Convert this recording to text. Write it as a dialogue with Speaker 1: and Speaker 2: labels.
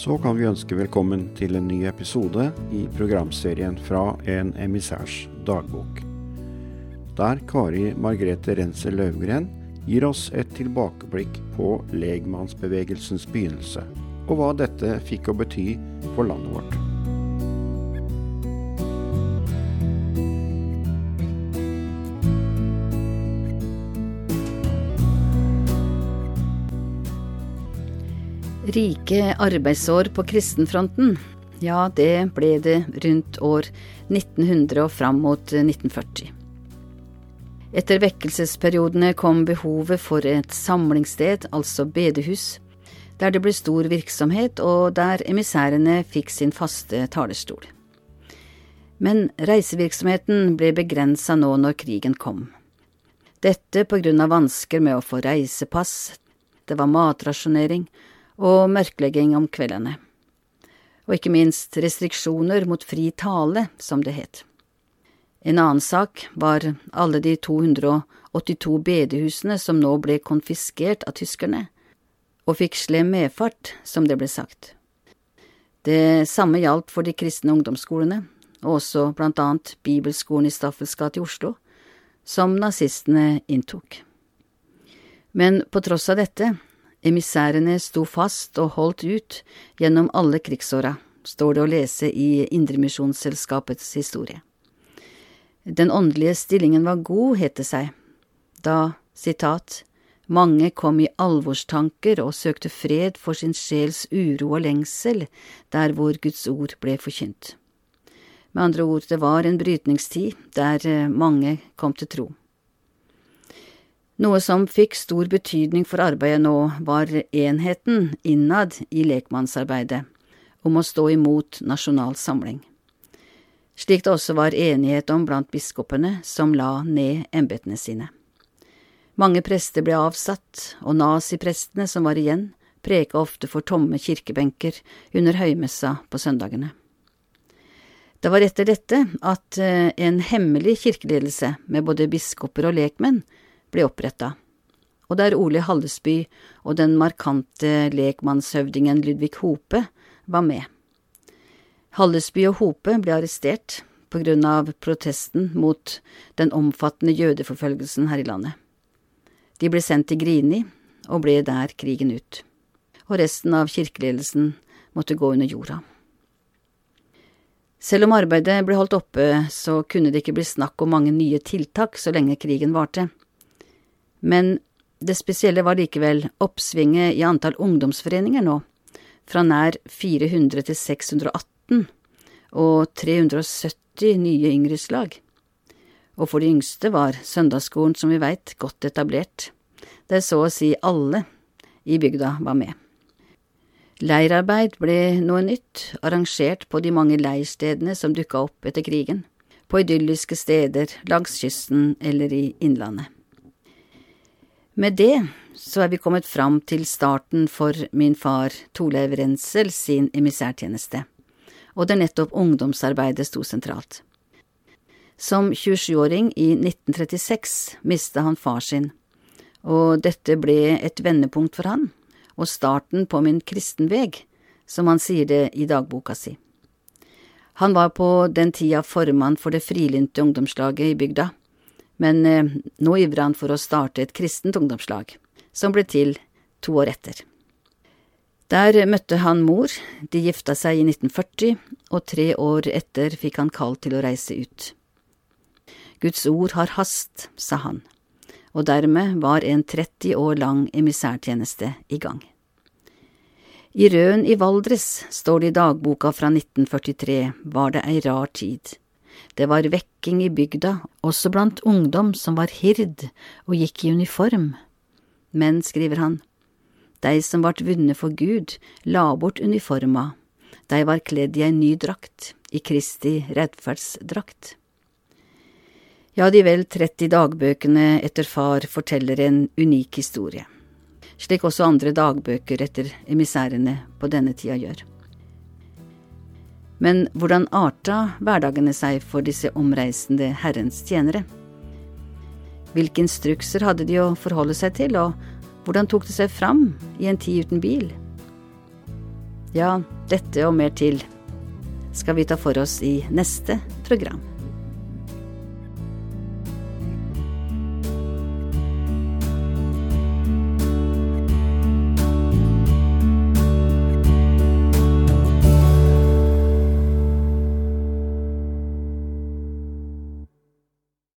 Speaker 1: så kan vi ønske velkommen til en ny episode i programserien fra En emissærs dagbok. Der Kari Margrethe Renser Løvgren gir oss et tilbakeblikk på legmannsbevegelsens begynnelse, og hva dette fikk å bety for landet vårt.
Speaker 2: Rike arbeidsår på kristenfronten, ja, det ble det rundt år 1900 og fram mot 1940. Etter vekkelsesperiodene kom behovet for et samlingssted, altså bedehus, der det ble stor virksomhet og der emissærene fikk sin faste talerstol. Men reisevirksomheten ble begrensa nå når krigen kom. Dette på grunn av vansker med å få reisepass, det var matrasjonering, og mørklegging om kveldene. Og ikke minst restriksjoner mot fri tale, som det het. En annen sak var alle de 282 bedehusene som nå ble konfiskert av tyskerne, og fikk slem medfart, som det ble sagt. Det samme gjaldt for de kristne ungdomsskolene, og også blant annet Bibelskolen i Staffels gate i Oslo, som nazistene inntok. Men på tross av dette Emissærene sto fast og holdt ut gjennom alle krigsåra, står det å lese i Indremisjonsselskapets historie. Den åndelige stillingen var god, het det seg, da, sitat, mange kom i alvorstanker og søkte fred for sin sjels uro og lengsel der hvor Guds ord ble forkynt. Med andre ord, det var en brytningstid der eh, mange kom til tro. Noe som fikk stor betydning for arbeidet nå, var enheten innad i lekmannsarbeidet om å stå imot nasjonal samling. Slik det også var enighet om blant biskopene som la ned embetene sine. Mange prester ble avsatt, og naziprestene som var igjen, preka ofte for tomme kirkebenker under høymessa på søndagene. Det var etter dette at eh, en hemmelig kirkeledelse med både biskoper og lekmenn ble oppretta, og der Ole Hallesby og den markante lekmannshøvdingen Ludvig Hope var med. Hallesby og Hope ble arrestert på grunn av protesten mot den omfattende jødeforfølgelsen her i landet. De ble sendt til Grini og ble der krigen ut, og resten av kirkeledelsen måtte gå under jorda. Selv om arbeidet ble holdt oppe, så kunne det ikke bli snakk om mange nye tiltak så lenge krigen varte. Men det spesielle var likevel oppsvinget i antall ungdomsforeninger nå, fra nær 400 til 618, og 370 nye yngreslag. Og for de yngste var søndagsskolen, som vi veit, godt etablert, der så å si alle i bygda var med. Leirarbeid ble noe nytt, arrangert på de mange leirstedene som dukka opp etter krigen, på idylliske steder langs kysten eller i innlandet. Med det så er vi kommet fram til starten for min far Torleiv Rensel sin emissærtjeneste, og der nettopp ungdomsarbeidet sto sentralt. Som 27-åring i 1936 mista han far sin, og dette ble et vendepunkt for han, og starten på min kristenveg, som han sier det i dagboka si. Han var på den tida formann for det frilynte ungdomslaget i bygda, men eh, nå ivrer han for å starte et kristent ungdomslag, som ble til to år etter. Der møtte han mor, de gifta seg i 1940, og tre år etter fikk han kall til å reise ut. Guds ord har hast, sa han, og dermed var en 30 år lang emissærtjeneste i gang. I Røen i Valdres, står det i dagboka fra 1943, var det ei rar tid. Det var vekking i bygda, også blant ungdom som var hird og gikk i uniform. Men, skriver han, dei som vart vunne for Gud, la bort uniforma, dei var kledd i ei ny drakt, i Kristi rettferdsdrakt. Ja, de vel 30 dagbøkene etter far forteller en unik historie, slik også andre dagbøker etter emissærene på denne tida gjør. Men hvordan arta hverdagene seg for disse omreisende Herrens tjenere? Hvilke instrukser hadde de å forholde seg til, og hvordan tok det seg fram i en tid uten bil? Ja, dette og mer til skal vi ta for oss i neste program.